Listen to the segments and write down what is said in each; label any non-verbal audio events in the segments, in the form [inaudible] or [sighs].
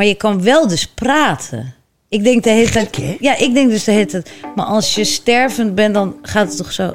Maar je kan wel dus praten. Ik denk de hele tijd. Ja, ik denk dus de hele tijd. Maar als je stervend bent, dan gaat het toch zo.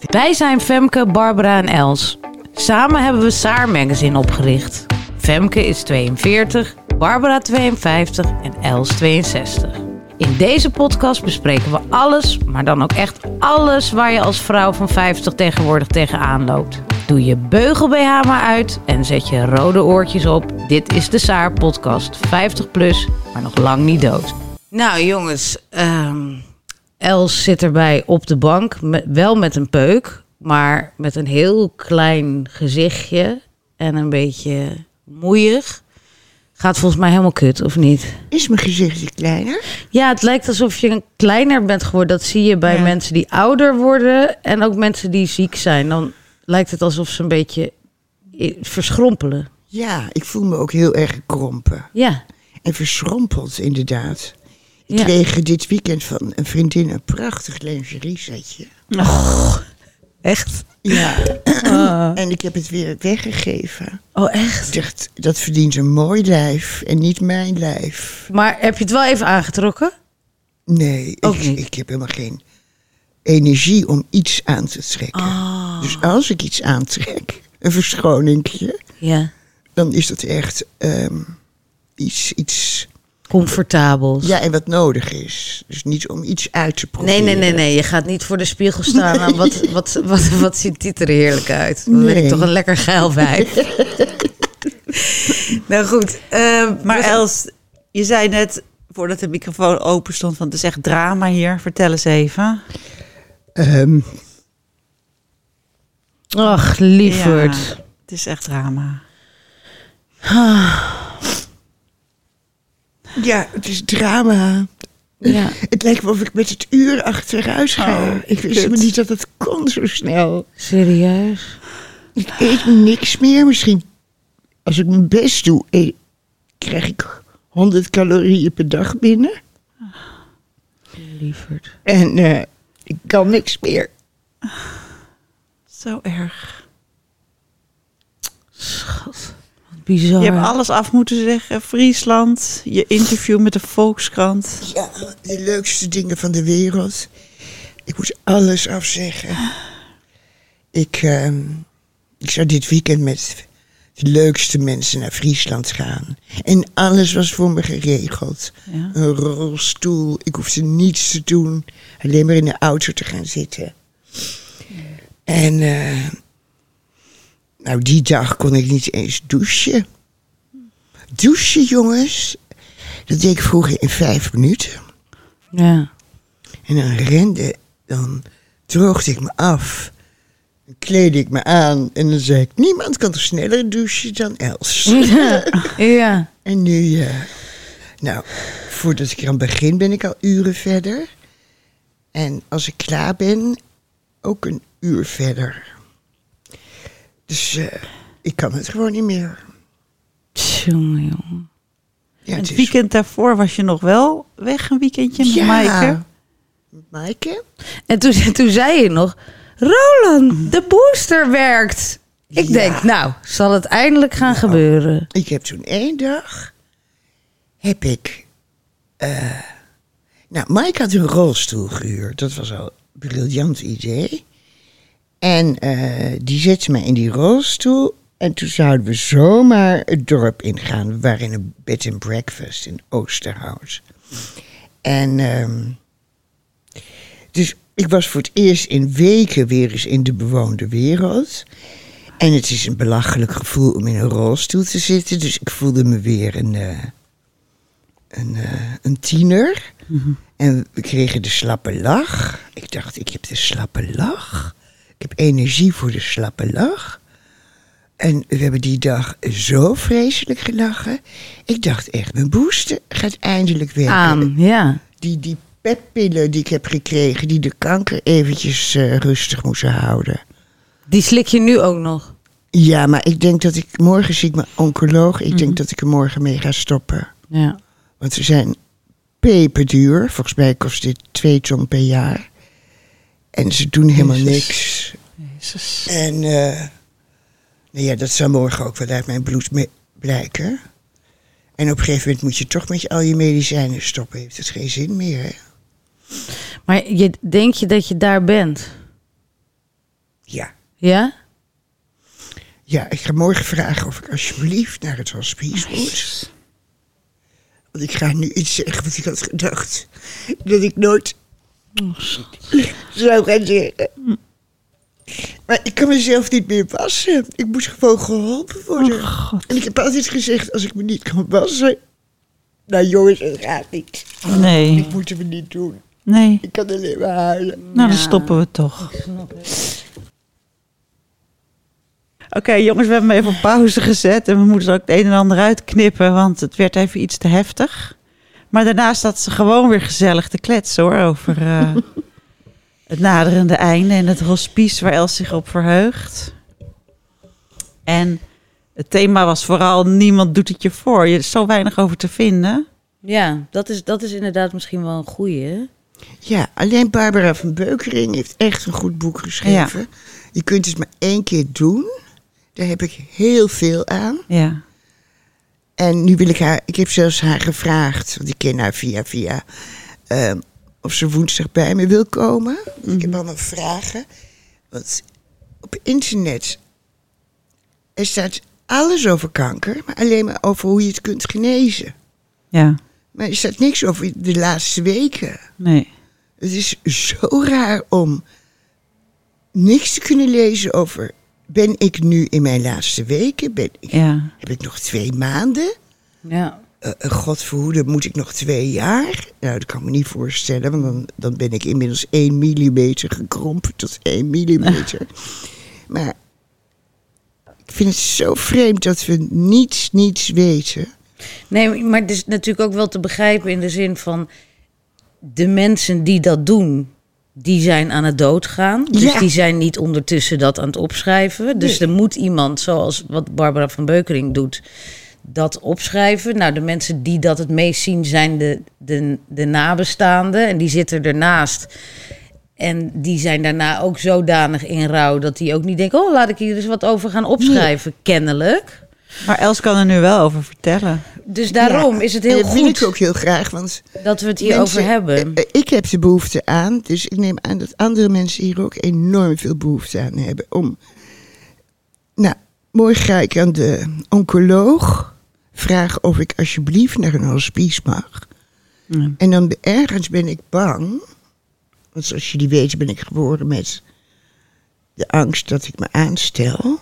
Wij zijn Femke, Barbara en Els. Samen hebben we Saar Magazine opgericht. Femke is 42, Barbara 52 en Els 62. In deze podcast bespreken we alles, maar dan ook echt alles waar je als vrouw van 50 tegenwoordig tegenaan loopt. Doe je beugel BH maar uit en zet je rode oortjes op. Dit is de Saar podcast. 50 plus, maar nog lang niet dood. Nou jongens, ehm, Els zit erbij op de bank, wel met een peuk, maar met een heel klein gezichtje en een beetje moeig. Gaat volgens mij helemaal kut, of niet? Is mijn gezichtje kleiner? Ja, het lijkt alsof je kleiner bent geworden. Dat zie je bij Ja. mensen die ouder worden en ook mensen die ziek zijn. Dan lijkt het alsof ze een beetje eh, verschrompelen. Ja, ik voel me ook heel erg gekrompen. Ja, En verschrompeld, inderdaad. Ik Ja. kreeg dit weekend van een vriendin een prachtig lingerie setje. Echt? Ja. [clears throat] En ik heb het weer weggegeven. Oh, echt? Ik dacht, dat verdient een mooi lijf en niet mijn lijf. Maar heb je het wel even aangetrokken? Nee, Ook ik, niet. ik heb helemaal geen energie om iets aan te trekken. Ah. Dus als ik iets aantrek, een verschoningje, Ja. dan is dat echt ehm, iets, iets Comfortabel. Ja, en wat nodig is. Dus niet om iets uit te Nee, proberen. nee, nee, nee. Je gaat niet voor de spiegel staan. Nou, wat, [laughs] wat, wat, wat ziet dit er heerlijk uit? Dan ben ik Nee. toch een lekker geil wijf. [laughs] nou goed. eh, Maar Els, je zei net, voordat de microfoon open stond, van het is echt drama hier. Vertel eens even. Ehm, Ach, lieverd. Ja, het is echt drama. [sighs] ja, het is drama. Ja. Het lijkt wel of ik met het uur achteruit ga. Oh, ik wist helemaal niet dat het kon zo snel. Serieus? Ik eet niks meer. Misschien als ik mijn best doe, e- krijg ik 100 calorieën per dag binnen. Lieverd. En eh, ik kan niks meer. Zo erg. Schat. Wat bizar. Je hebt alles af moeten zeggen. Friesland, je interview met de Volkskrant. Ja, de leukste dingen van de wereld. Ik moet alles afzeggen. Ik, ehm, ik zou dit weekend met de leukste mensen naar Friesland gaan. En alles was voor me geregeld. Ja. Een rolstoel, ik hoefde niets te doen. Alleen maar in de auto te gaan zitten. En eh, nou, die dag kon ik niet eens douchen. Douchen, jongens, dat deed ik vroeger in vijf minuten. Ja. En dan rende, dan droogde ik me af. Dan kleedde ik me aan en dan zei ik... niemand kan er sneller douchen dan Els. ja. en nu, eh, nou, voordat ik eraan begin ben ik al uren verder. En als ik klaar ben, ook een uur verder. Dus eh, ik kan het gewoon niet meer. Tjonge, jongen. Ja, het weekend daarvoor was je nog wel weg, een weekendje met Ja. Maaike. Maaike? En toen, [laughs] toen zei je nog... Roland, de booster werkt. Ik Ja. denk, nou, zal het eindelijk gaan gebeuren. Ik heb toen één dag, heb ik, eh, nou, Mike had een rolstoel gehuurd. Dat was al een briljant idee. En eh, die zette me in die rolstoel. En toen zouden we zomaar het dorp ingaan. We waren in een bed and breakfast in Oosterhout. En ehm, dus ik was voor het eerst in weken weer eens in de bewoonde wereld. En het is een belachelijk gevoel om in een rolstoel te zitten. Dus ik voelde me weer een, eh, een, eh, een tiener. En we kregen de slappe lach. Ik dacht, ik heb de slappe lach. Ik heb energie voor de slappe lach. En we hebben die dag zo vreselijk gelachen. Ik dacht echt, mijn booster gaat eindelijk werken. Aan, ja. Die, die petpillen die ik heb gekregen, die de kanker eventjes eh, rustig moesten houden. Die slik je nu ook nog. Ja, maar ik denk dat ik morgen zie ik mijn oncoloog. Ik denk dat ik er morgen mee ga stoppen. Ja. Want ze zijn peperduur. Volgens mij kost dit twee ton per jaar. En ze doen helemaal niks. Jezus. En eh, nou ja, dat zal morgen ook wel uit mijn bloed me- blijken. En op een gegeven moment moet je toch met je, al je medicijnen stoppen. Heeft het geen zin meer, hè? Maar je, denk je dat je daar bent? Ja. Ja? Ja, ik ga morgen vragen of ik alsjeblieft naar het hospice moet. Want ik ga nu iets zeggen wat ik had gedacht. Dat ik nooit zou gaan zeggen. Maar ik kan mezelf niet meer wassen. Ik moet gewoon geholpen worden. en ik heb altijd gezegd, als ik me niet kan wassen... Nou jongens, het gaat niet. Nee, Ik moet het niet doen. nee. Ik kan alleen maar huilen. Nou, dan stoppen we toch. Oké, jongens, we hebben hem even op pauze gezet. En we moeten ook het een en ander uitknippen, want het werd even iets te heftig. Maar daarna staat ze gewoon weer gezellig te kletsen hoor, over eh, [laughs] het naderende einde en het hospice waar Els zich op verheugt. En het thema was vooral niemand doet het je voor. Je is zo weinig over te vinden. Ja, dat is, dat is inderdaad misschien wel een goeie. hè? Ja, alleen Barbara van Beukering heeft echt een goed boek geschreven. Je kunt het maar één keer doen. Daar heb ik heel veel aan. Ja, En nu wil ik haar, ik heb zelfs haar gevraagd, want ik ken haar via via, ehm, of ze woensdag bij me wil komen. Ik heb allemaal vragen. Want op internet, er staat alles over kanker, maar alleen maar over hoe je het kunt genezen. ja, Maar er staat niks over de laatste weken. nee. Het is zo raar om niks te kunnen lezen over. Ben ik nu in mijn laatste weken? Ben ik, Ja, Heb ik nog twee maanden? Ja. Eh, eh, God verhoede, moet ik nog twee jaar? Nou, dat kan ik me niet voorstellen, want dan, dan ben ik inmiddels 1 millimeter gekrompen tot 1 millimeter. [laughs] maar ik vind het zo vreemd dat we niets, niets weten. Nee, maar het is natuurlijk ook wel te begrijpen in de zin van... de mensen die dat doen, die zijn aan het doodgaan. Dus Ja. die zijn niet ondertussen dat aan het opschrijven. Dus Nee. er moet iemand, zoals wat Barbara van Beukering doet, dat opschrijven. Nou, de mensen die dat het meest zien zijn de, de, de nabestaanden. En die zitten ernaast. En die zijn daarna ook zodanig in rouw dat die ook niet denken... oh, laat ik hier eens wat over gaan opschrijven, kennelijk. maar Els kan er nu wel over vertellen. Dus daarom Ja, is het en heel dat wil ik goed ook heel graag, want dat we het hierover mensen- hebben. eh, eh, ik heb de behoefte aan, dus ik neem aan dat andere mensen hier ook enorm veel behoefte aan hebben. Om, nou, morgen ga ik aan de oncoloog vragen of ik alsjeblieft naar een hospice mag. Ja. En dan ergens ben ik bang, want zoals jullie weten ben ik geboren met de angst dat ik me aanstel.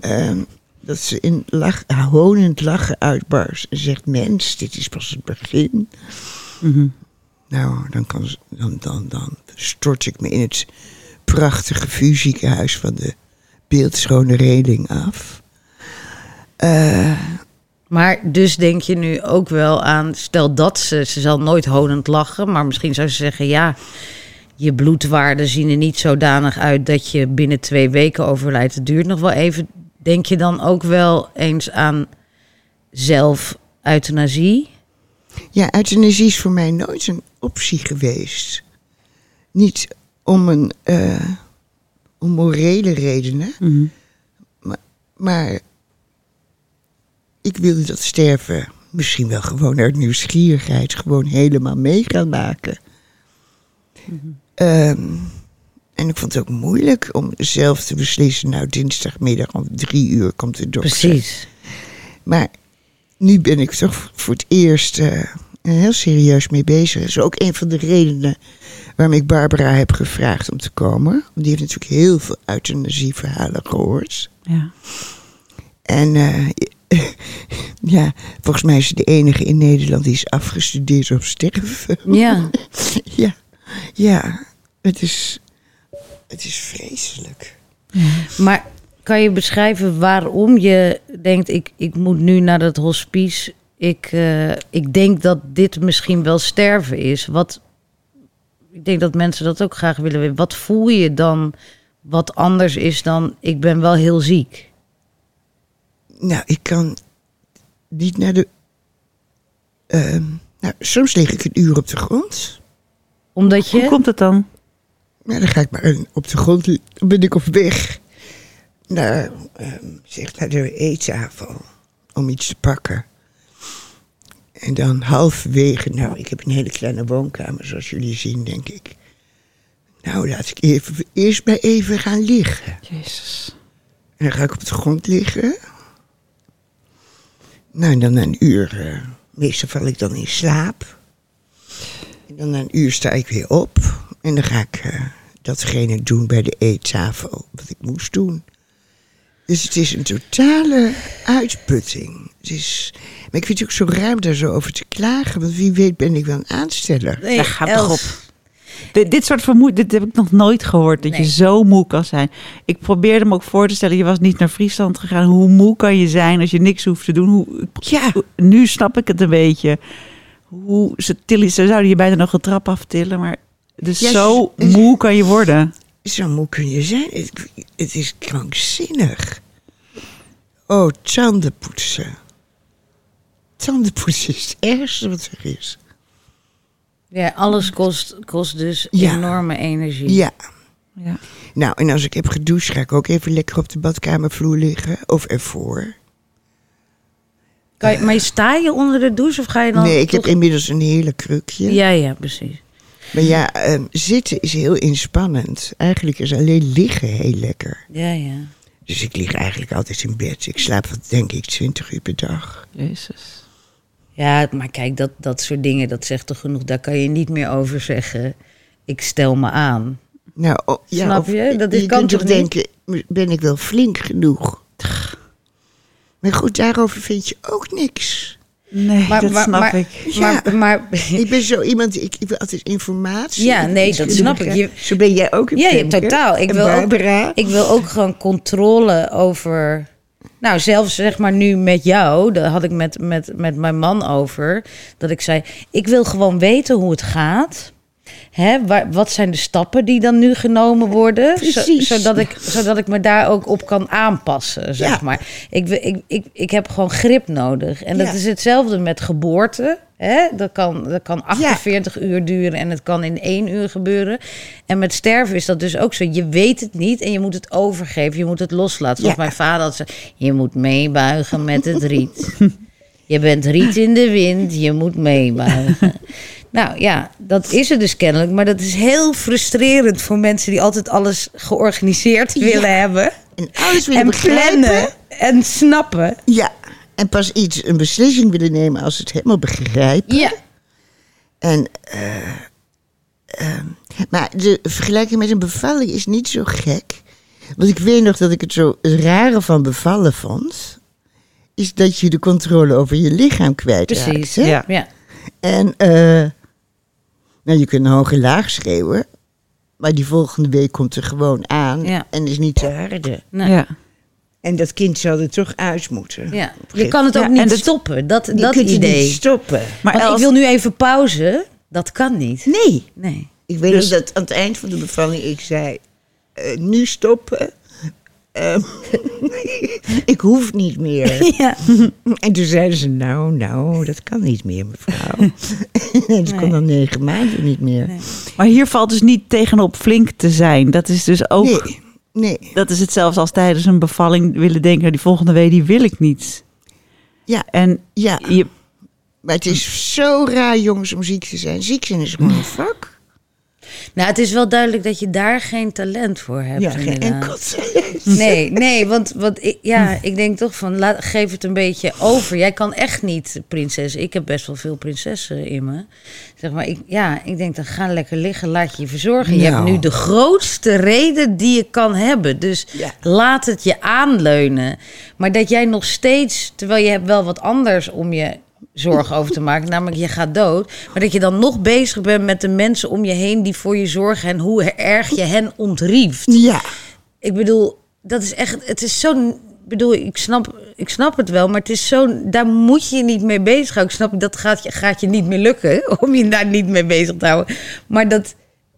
Ehm, dat ze in lach, honend lachen uitbarst en zegt: Mens, dit is pas het begin. Mhm. Nou, dan, kan, dan, dan, dan stort ik me in het prachtige fusiekenhuis van de beeldschone reling af. Eh, Maar dus denk je nu ook wel aan, stel dat ze, ze zal nooit honend lachen, maar misschien zou ze zeggen, ja, je bloedwaarden zien er niet zodanig uit dat je binnen twee weken overlijdt. Het duurt nog wel even. Denk je dan ook wel eens aan zelf euthanasie? ja, euthanasie is voor mij nooit een optie geweest. Niet om een eh, om morele redenen, Mhm. maar, maar ik wilde dat sterven misschien wel gewoon uit nieuwsgierigheid gewoon helemaal mee gaan maken. Ehm, en ik vond het ook moeilijk om zelf te beslissen. Nou, dinsdagmiddag om drie uur komt de dokter. Precies. Maar nu ben ik toch voor het eerst eh, heel serieus mee bezig. Dat is ook een van de redenen waarom ik Barbara heb gevraagd om te komen. Want die heeft natuurlijk heel veel euthanasieverhalen gehoord. Ja. En eh, [laughs] ja, volgens mij is ze de enige in Nederland die is afgestudeerd op sterven. Ja. [laughs] ja, ja, het is, het is vreselijk. Maar kan je beschrijven waarom je denkt: ik, ik moet nu naar dat hospice? Ik, eh, ik denk dat dit misschien wel sterven is. Wat, ik denk dat mensen dat ook graag willen weten. Wat voel je dan wat anders is dan ik ben wel heel ziek? Nou, ik kan niet naar de. Ehm, nou, soms lig ik een uur op de grond. Omdat Hoe je. komt het dan? Nou, dan ga ik maar een- op de grond. Dan ben ik op weg naar, ehm, zeg, naar de eettafel om iets te pakken. En dan halverwege, nou, ik heb een hele kleine woonkamer, zoals jullie zien, denk ik. Nou, laat ik even, eerst maar even gaan liggen. Jezus. En dan ga ik op de grond liggen. Nou, en dan na een uur, eh, meestal val ik dan in slaap. En dan na een uur sta ik weer op. En dan ga ik eh, datgene doen bij de eettafel wat ik moest doen. Dus het is een totale uitputting. Het is, maar ik vind het ook zo ruim daar zo over te klagen. Want wie weet ben ik wel een aansteller. Nee, Daar gaat toch op. Dit, dit soort vermoeid, dit heb ik nog nooit gehoord. Dat Nee. je zo moe kan zijn. Ik probeerde me ook voor te stellen, je was niet naar Friesland gegaan. Hoe moe kan je zijn als je niks hoeft te doen? Hoe, Ja. Nu snap ik het een beetje. Hoe ze, tillen, ze zouden je bijna nog een trap aftillen. Maar dus zo moe kan je worden. Zo moe kun je zijn. Het, het is krankzinnig. Oh, tandenpoetsen. Tandenpoetsen is het ergste wat er is. Ja, alles kost, kost dus Ja. enorme energie. Ja. Ja. Nou, en als ik heb gedoucht, ga ik ook even lekker op de badkamervloer liggen. Of ervoor. Kan je, maar sta je onder de douche of ga je dan. nee, ik heb inmiddels een hele krukje. Ja, ja, precies. Maar ja, ehm, zitten is heel inspannend. Eigenlijk is alleen liggen heel lekker. Ja, ja. Dus ik lig eigenlijk altijd in bed. Ik slaap, wat denk ik, 20 uur per dag. Jezus. Ja, maar kijk, dat, dat soort dingen, dat zegt toch genoeg. Daar kan je niet meer over zeggen. Ik stel me aan. Nou, oh, ja, Snap of- je? Dat is- je kan kunt toch toch niet? denken, ben ik wel flink genoeg? Maar goed, daarover vind je ook niks. Nee, Maar- dat maar- snap maar- ik. Ja. Maar, [laughs] maar Ik ben zo iemand, ik, ik wil altijd informatie. Ja, nee, dat snap ik. Je- Zo ben jij ook in Ja, Femke. totaal. Ik wil, ook, ik wil ook gewoon controle over. Nou, zelfs zeg maar nu met jou, daar had ik met, met, met mijn man over. Dat ik zei: Ik wil gewoon weten hoe het gaat. Hè, waar, wat zijn de stappen die dan nu genomen worden? Zo- zodat, ik, zodat ik me daar ook op kan aanpassen, zeg Ja. maar. Ik, ik, ik, ik heb gewoon grip nodig. En dat Ja. is hetzelfde met geboorte. Hè? Dat, kan, dat kan 48 uur duren en het kan in één uur gebeuren. En met sterven is dat dus ook zo. Je weet het niet en je moet het overgeven. Je moet het loslaten. Zoals mijn vader had zei, je moet meebuigen met het riet. [laughs] Je bent riet in de wind, je moet meebuigen. [laughs] Nou ja, dat is het dus kennelijk. Maar dat is heel frustrerend voor mensen die altijd alles georganiseerd willen hebben. En alles willen En begrijpen. plannen en snappen. Ja, en pas iets, een beslissing willen nemen als ze het helemaal begrijpen. Ja. En, eh, ehm, maar de vergelijking met een bevalling is niet zo gek. Want ik weet nog dat ik het zo het rare van bevallen vond. Is dat je de controle over je lichaam kwijtraakt. Precies. hè? Ja. ja. En eh, nou, je kunt hoog en laag schreeuwen. Maar die volgende week komt er gewoon aan. Ja. En is niet te harde. Nee. Ja. En dat kind zal er toch uit moeten. Ja. Je kan het ook Ja, niet dat- stoppen. Dat, Je dat kunt het idee. niet stoppen. Maar ik wil nu even pauze. Dat kan niet. Nee. Nee. Ik weet Dus- dat aan het eind van de bevalling ik zei... eh, nu stoppen. Ehm, [laughs] ik hoef niet meer. [laughs] Ja. En toen zeiden ze, nou, nou, dat kan niet meer, mevrouw. [laughs] het kon Nee. al negen maanden niet meer. Nee. Maar hier valt dus niet tegenop flink te zijn. Dat is dus ook... Nee, nee. Dat is hetzelfde als tijdens een bevalling willen denken... "Nou, die volgende week die wil ik niet. Ja, En ja. je, Maar het is zo raar, jongens, om ziek te zijn. Ziek zijn is gewoon een vak. Nou, het is wel duidelijk dat je daar geen talent voor hebt. Ja, geen inderdaad. enkel talent. Nee, nee, want, want ik, ja, ik denk toch van, laat, geef het een beetje over. Jij kan echt niet prinses. Ik heb best wel veel prinsessen in me. Zeg maar, ik, ja, ik denk dan ga lekker liggen, laat je je verzorgen. Je Nou. hebt nu de grootste reden die je kan hebben. Dus Ja. laat het je aanleunen. Maar dat jij nog steeds, terwijl je hebt wel wat anders om je zorgen over te maken, namelijk je gaat dood, maar dat je dan nog bezig bent met de mensen om je heen die voor je zorgen en hoe erg je hen ontrieft. Ja, Ik bedoel, dat is echt, het is zo'n, ik bedoel, ik snap, ik snap het wel, maar het is zo, daar moet je je niet mee bezig houden. Ik snap, dat gaat je, gaat je niet meer lukken om je daar niet mee bezig te houden. Maar dat,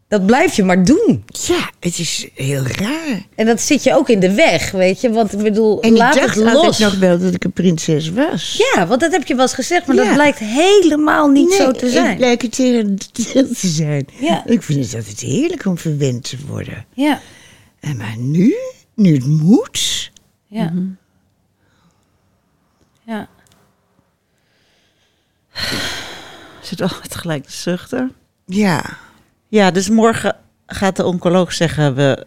dat blijf je maar doen. Ja, het is heel raar. En dat zit je ook in de weg, weet je. Want ik bedoel, En laat ik het dacht los. altijd nog wel dat ik een prinses was. Ja, want dat heb je wel eens gezegd, maar Ja. dat blijkt helemaal niet zo te ik zijn. het tegendeel [laughs] te zijn. Ja. Ik vind het altijd heerlijk om verwend te worden. Ja, En maar nu, nu het moet... ja. Ja. Zit altijd gelijk te zuchten. Ja, Ja, dus morgen gaat de oncoloog zeggen... We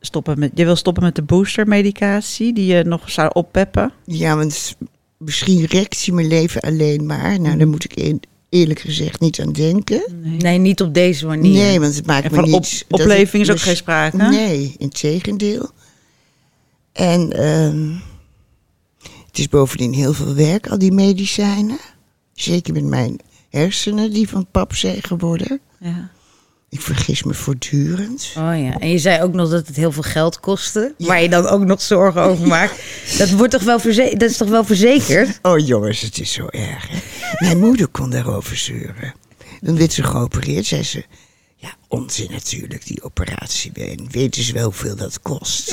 stoppen met, je wil stoppen met de boostermedicatie... die je nog zou oppeppen. ja, want misschien rekt hij mijn leven alleen maar. Nou, daar moet ik eerlijk gezegd niet aan denken. Nee, niet op deze manier. Nee, want het maakt En me van niet... op- opleving is ook geen sprake? Nee, in tegendeel. En ehm, het is bovendien heel veel werk, al die medicijnen. Zeker met mijn hersenen die van pap zijn geworden. Ja. Ik vergis me voortdurend. Oh ja, en je zei ook nog dat het heel veel geld kostte, waar je dan ook nog zorgen over maakt. [laughs] Dat, wordt toch wel dat is toch wel verzekerd? Oh jongens, het is zo erg. hè. Mijn moeder kon daarover zeuren. Dan werd ze geopereerd, zei ze... Ja, onzin natuurlijk, die operatie. En weten ze wel hoeveel dat kost?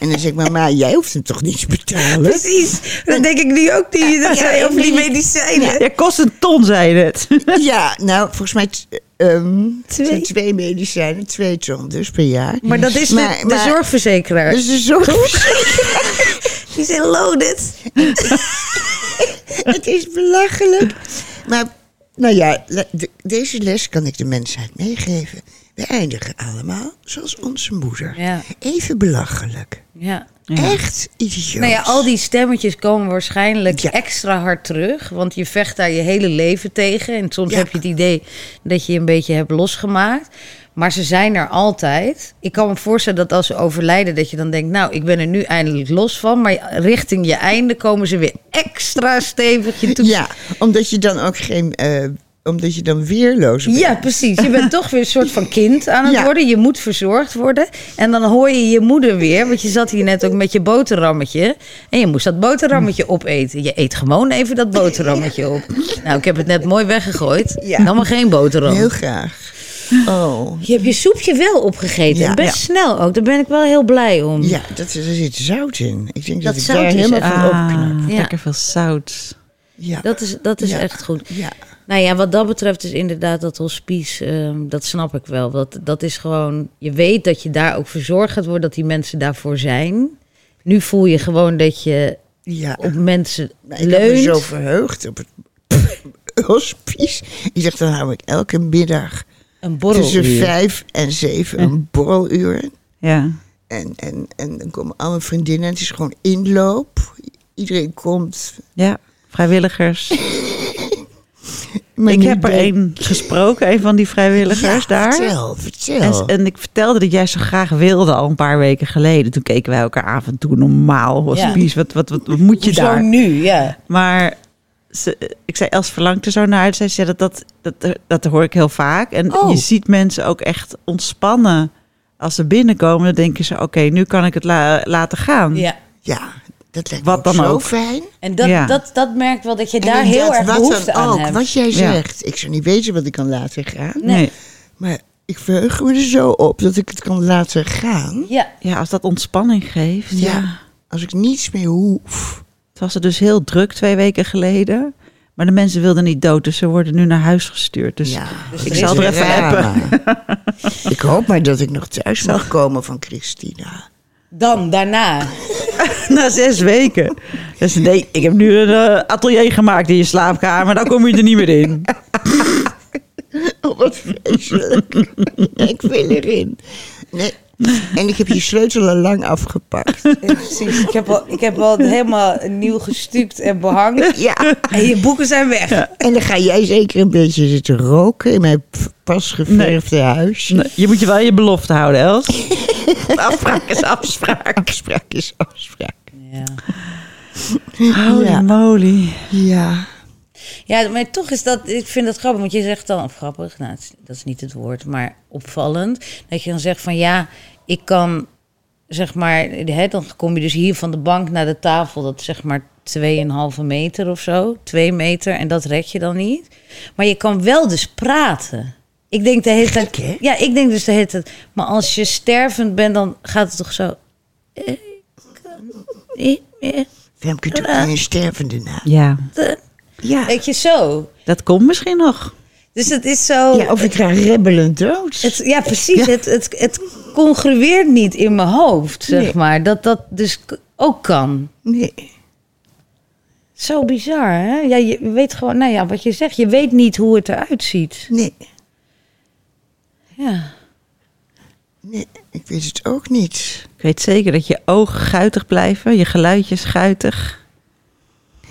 en dan zeg ik, mama, jij hoeft hem toch niet te betalen? Precies, dat denk ik nu ook die, dat [laughs] Ja, zei over die medicijnen. Ja, kost een ton, zei je het. [laughs] Ja, nou, volgens mij ehm, Twee. twee medicijnen, twee ton dus per jaar. Maar dat is de, Maar- de maar- zorgverzekeraar. Dus de zorg... [laughs] die zijn loaded. [laughs] het is belachelijk. Maar, nou ja, de- deze les kan ik de mensheid meegeven. We eindigen allemaal zoals onze moeder. Ja. Even belachelijk. Ja. Echt idioot. Nou ja, al die stemmetjes komen waarschijnlijk Ja. extra hard terug. Want je vecht daar je hele leven tegen. En soms Ja. heb je het idee dat je je een beetje hebt losgemaakt. Maar ze zijn er altijd. Ik kan me voorstellen dat als ze overlijden, dat je dan denkt: Nou, ik ben er nu eindelijk los van. Maar richting je einde komen ze weer extra stevig je toe. Ja, omdat je dan ook geen... eh, omdat je dan weerloos bent. Ja, precies. Je bent toch weer een soort van kind aan het Ja. worden. Je moet verzorgd worden. En dan hoor je je moeder weer. Want je zat hier net ook met je boterhammetje. En je moest dat boterhammetje opeten. Je eet gewoon even dat boterhammetje op. Nou, ik heb het net mooi weggegooid. Ja. Dan maar geen boterham. Heel graag. Oh. Je hebt je soepje wel opgegeten. Ja. Best Ja. snel ook. Daar ben ik wel heel blij om. Ja, dat, er zit zout in. Ik denk dat, Dat ik zout daar is helemaal van opknap. Ja. Lekker veel zout. Ja. Dat is, dat is Ja. echt goed. Ja. Nou ja, wat dat betreft is inderdaad dat hospice, ehm, dat snap ik wel. Dat, dat is gewoon, je weet dat je daar ook verzorgd gaat worden, dat die mensen daarvoor zijn. Nu voel je gewoon dat je ja. op mensen Nou, ik leunt. zo verheugd op het [laughs] hospice. Ik dacht, dan hou ik elke middag Een tussen vijf en zeven een borreluur. Ja. En, en, en dan komen alle vriendinnen. Het is gewoon inloop. Iedereen komt. Ja, vrijwilligers. [laughs] Maar ik heb er één gesproken, een van die vrijwilligers Ja, daar. Vertel, vertel. En, en ik vertelde dat jij zo graag wilde al een paar weken geleden. Toen keken wij elkaar af en toe normaal. Hospice, wat, wat, wat, wat moet je Zo daar? nu, ja. Maar ze, ik zei, Els verlangt er zo naar. Zij zei, dat, dat, dat, dat hoor ik heel vaak. En Oh. je ziet mensen ook echt ontspannen. Als ze binnenkomen, dan denken ze... oké, nu kan ik het la- laten gaan. ja. ja, dat lijkt Wat me dan zo ook. fijn. En dat, Ja. dat, dat merkt wel dat je En daar heel erg wat behoefte dan aan ook, hebt. Wat jij Ja. zegt. Ik zou niet weten wat ik kan laten gaan. Nee. Maar ik verheug me er zo op dat ik het kan laten gaan. Ja, Ja, als dat ontspanning geeft. Ja. Ja. Als ik niets meer hoef. Het was er dus heel druk twee weken geleden. Maar de mensen wilden niet dood, dus ze worden nu naar huis gestuurd. Dus Ja, ik zal er even appen. [laughs] ik hoop maar dat ik nog thuis mag komen van Christina. Dan daarna. [laughs] Na zes weken. Dus nee, ik heb nu een eh, atelier gemaakt in je slaapkamer. Dan kom je er niet meer in. [laughs] Oh, wat vreselijk. ik wil erin. Nee. En ik heb je sleutel al lang afgepakt. Ja, precies. Ik heb, al, ik heb al helemaal nieuw gestuukt en behang. Ja. En je boeken zijn weg. En dan ga jij zeker een beetje zitten roken in mijn pas geverfde huis. Nee, je moet je wel je belofte houden, Els. [laughs] afspraak is afspraak. Afspraak is afspraak. Ja. Holy Ja. moly. Ja. Ja, maar toch is dat, ik vind dat grappig, want je zegt dan, of grappig, nou, dat is niet het woord, maar opvallend, dat je dan zegt van ja, ik kan zeg maar, hè, dan kom je dus hier van de bank naar de tafel, dat is zeg maar 2,5 meter of zo, 2 meter, en dat red je dan niet. Maar je kan wel dus praten. Ik denk de hele tijd, ja, ik denk dus de hele tijd, maar als je stervend bent, dan gaat het toch zo. eh, eh, eh, Femke doet een stervende na. Ja, Ja. Weet je zo? dat komt misschien nog. Dus het is zo. ja, of ik ga rebbelend dood. Het, ja, precies. Het, het, het congrueert niet in mijn hoofd, zeg Nee. maar. Dat dat dus ook kan. Nee. Zo bizar, hè? Ja, je weet gewoon, nou ja, wat je zegt, je weet niet hoe het eruit ziet. Nee. Ja. Nee, ik weet het ook niet. Ik weet zeker dat je ogen guitig blijven, je geluidjes guitig.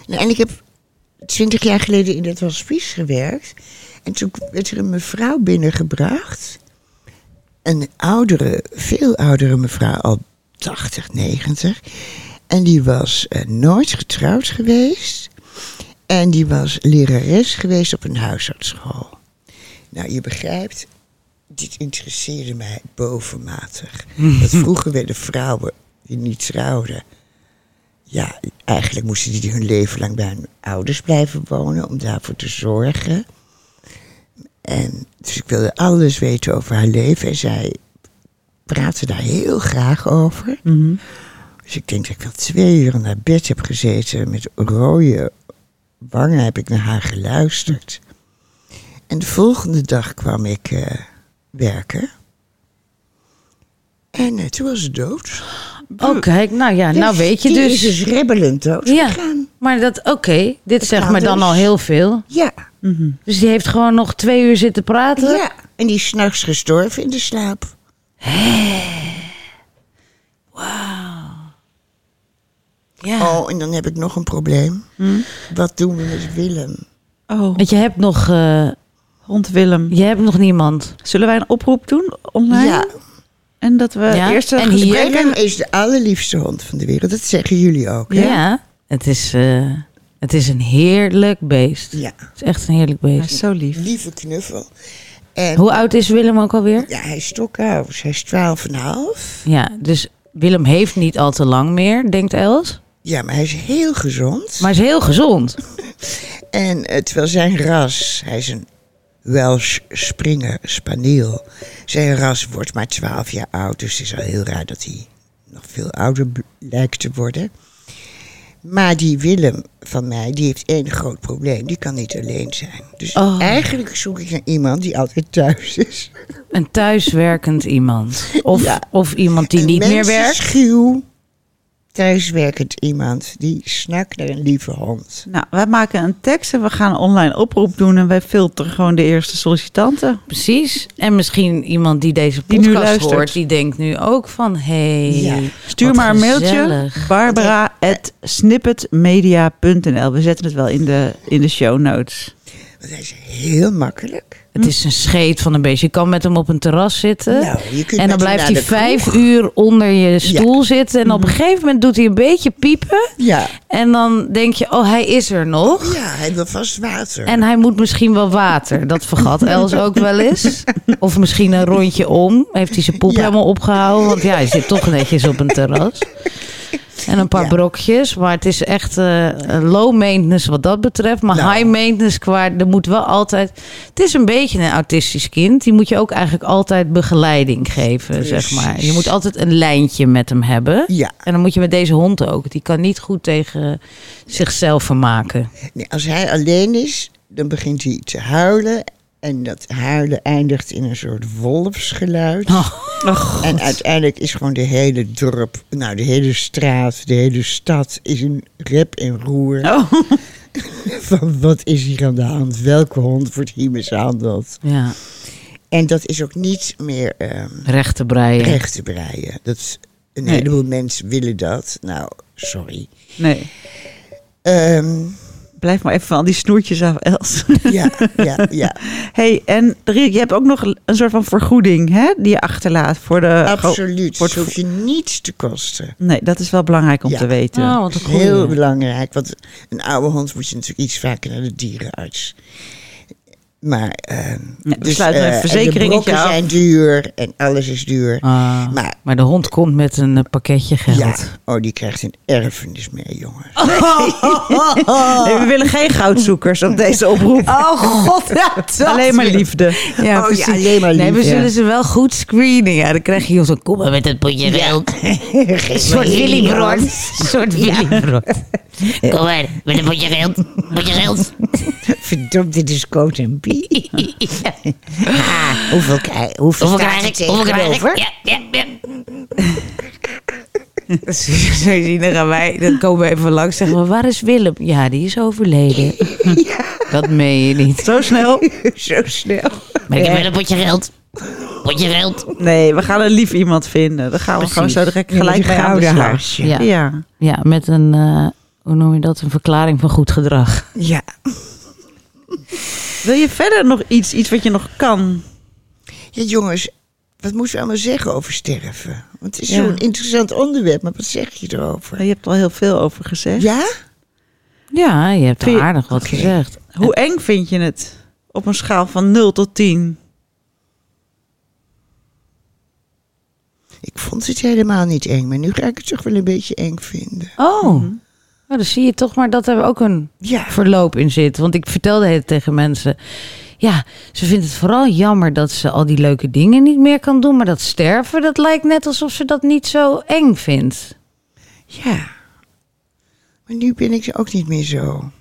Nou, en ik heb twintig jaar geleden in dat hospice gewerkt. En toen werd er een mevrouw binnengebracht. Een oudere, veel oudere mevrouw, al 80, 90. En die was eh, nooit getrouwd geweest. En die was lerares geweest op een huisartsschool. Nou, je begrijpt, dit interesseerde mij bovenmatig. [laughs] Dat vroeger werden vrouwen die niet trouwden ja, eigenlijk moesten die hun leven lang bij hun ouders blijven wonen om daarvoor te zorgen. En dus ik wilde alles weten over haar leven en zij praatte daar heel graag over. Dus ik denk dat ik wel twee uur naar bed heb gezeten met rode wangen heb ik naar haar geluisterd. En de volgende dag kwam ik eh, werken. En eh, toen was ze dood. Oh, kijk, nou ja, nou Dus weet je die dus. is dus ribbelend dood ja, gegaan. maar dat, oké, dit zegt me dan dus. al heel veel. Ja, Dus die heeft gewoon nog twee uur zitten praten. ja. En die is s'nachts gestorven in de slaap. Ja. Oh, en dan heb ik nog een probleem. Wat doen we met Willem? Oh, Want je hebt nog, eh, hond Willem. je hebt nog niemand. Zullen wij een oproep doen online? Ja, En dat we Ja, eerst een en hier- is de allerliefste hond van de wereld. Dat zeggen jullie ook. Ja, hè? het, is, eh, het is een heerlijk beest. Ja, Het is echt een heerlijk Hij beest. is zo lief. lieve knuffel. En Hoe oud is Willem ook alweer? ja, hij is stokoud. Hij is twaalf en een half. Ja, dus Willem heeft niet al te lang meer, denkt Els. Ja, maar hij is heel gezond. Maar is heel gezond. [laughs] En eh, terwijl zijn ras, hij is een Welsh Springer Spaniel. Zijn ras wordt maar 12 jaar oud, dus het is al heel raar dat hij nog veel ouder lijkt te worden. Maar die Willem van mij, die heeft één groot probleem. Die kan niet alleen zijn. Dus Oh. eigenlijk zoek ik naar iemand die altijd thuis is. Een thuiswerkend iemand. Of, Ja. of iemand die Een niet meer werkt. mensenschuw, thuiswerkend iemand die snakt naar een lieve hond. Nou, wij maken een tekst en we gaan een online oproep doen en wij filteren gewoon de eerste sollicitanten. Precies. En misschien iemand die deze podcast luistert. hoort, die denkt nu ook van... Hey, Ja. Stuur maar een mailtje. Barbara.snippetmedia.nl We zetten het wel in de, in de show notes. Want hij is heel makkelijk. Het is een scheet van een beest. Je kan met hem op een terras zitten. Nou, je kunt en dan blijft hij vijf kroeg. uur onder je stoel zitten. En op een gegeven moment doet hij een beetje piepen. Ja. En dan denk je, oh, hij is er nog. Ja, hij wil vast water. En hij moet misschien wel water. Dat vergat [laughs] Els ook wel eens. Of misschien een rondje om. Heeft hij zijn poep Ja. helemaal opgehouden. Want ja, hij zit toch netjes op een terras. En een paar Ja. brokjes. Maar het is echt eh, low maintenance wat dat betreft. Maar Nou. high maintenance qua... Er moet wel altijd... Het is een beetje een autistisch kind. Die moet je ook eigenlijk altijd begeleiding geven, zeg maar. Je moet altijd een lijntje met hem hebben. Ja. En dan moet je met deze hond ook. Die kan niet goed tegen zichzelf vermaken. Nee, als hij alleen is, dan begint hij te huilen. En dat huilen eindigt in een soort wolfsgeluid. Oh. En uiteindelijk is gewoon de hele dorp, nou de hele straat, de hele stad is een rep en roer. Oh. [laughs] Van wat is hier aan de hand? Welke hond wordt hier mishandeld? Ja, En dat is ook niet meer ehm, recht te breien. recht te breien. Dat, is- een Nee. heleboel mensen willen dat. Nou, sorry. Nee, Ehm, blijf maar even van al die snoertjes af, Els. [laughs] ja, ja, ja. hey, en Riek, je hebt ook nog een soort van vergoeding hè, die je achterlaat voor de... Absoluut. voor Het hoeft je niets te kosten. Nee, dat is wel belangrijk om Ja. te weten. Oh, een goeie. Heel belangrijk, want een oude hond moet je natuurlijk iets vaker naar de dierenarts. Maar, eh, we dus, sluiten een eh, en verzekeringetje De brokken af. zijn duur en alles is duur. Ah, Maar maar de hond komt met een eh, pakketje geld. ja, oh, die krijgt een erfenis mee, jongens. [laughs] Nee, we willen geen goudzoekers op deze oproep. Oh god, ja, dat Alleen maar liefde. Ja, Oh ja, precies. alleen maar Nee, we liefde. zullen ze wel goed screenen. Ja, dan krijg je zo, [laughs] kom maar met het potje geld. Een soort Willybrood. Een soort Willybrood. Kom maar, met een potje geld. [laughs] Potje geld. Verdomd, dit is Coat en Bie. [laughs] Ah, hoeveel, krijg, hoeveel, Hoeveel krijg ik? Hoeveel krijg ik? tegenover? Ja, ja, ja. [laughs] Zo zie je, dan gaan wij, dan komen we even langs zeggen we, waar is Willem? Ja, die is overleden. [laughs] Dat meen je niet. Zo snel? Zo snel. Maar ik heb wel een potje geld. Potje geld. Nee, we gaan een lief iemand vinden. Dan gaan we Precies. gewoon zo direct Ja, gelijk een mee aan de gouden slag. hartje. Ja. Ja. Ja, met een, eh, hoe noem je dat? Een verklaring van goed gedrag. Ja. Wil je verder nog iets, iets wat je nog kan? ja, jongens, wat moeten we allemaal zeggen over sterven? Want het is Ja. zo'n interessant onderwerp, maar wat zeg je erover? Je hebt er al heel veel over gezegd. Ja? Ja, je hebt je- aardig wat gezegd. Hoe eng vind je het? Op een schaal van 0 tot 10. Ik vond het helemaal niet eng, maar nu ga ik het toch wel een beetje eng vinden. Oh, nou, dan zie je toch maar dat er ook een Ja. verloop in zit. Want ik vertelde het tegen mensen. Ja, ze vindt het vooral jammer dat ze al die leuke dingen niet meer kan doen. Maar dat sterven, dat lijkt net alsof ze dat niet zo eng vindt. Ja. Maar nu ben ik er ook niet meer zo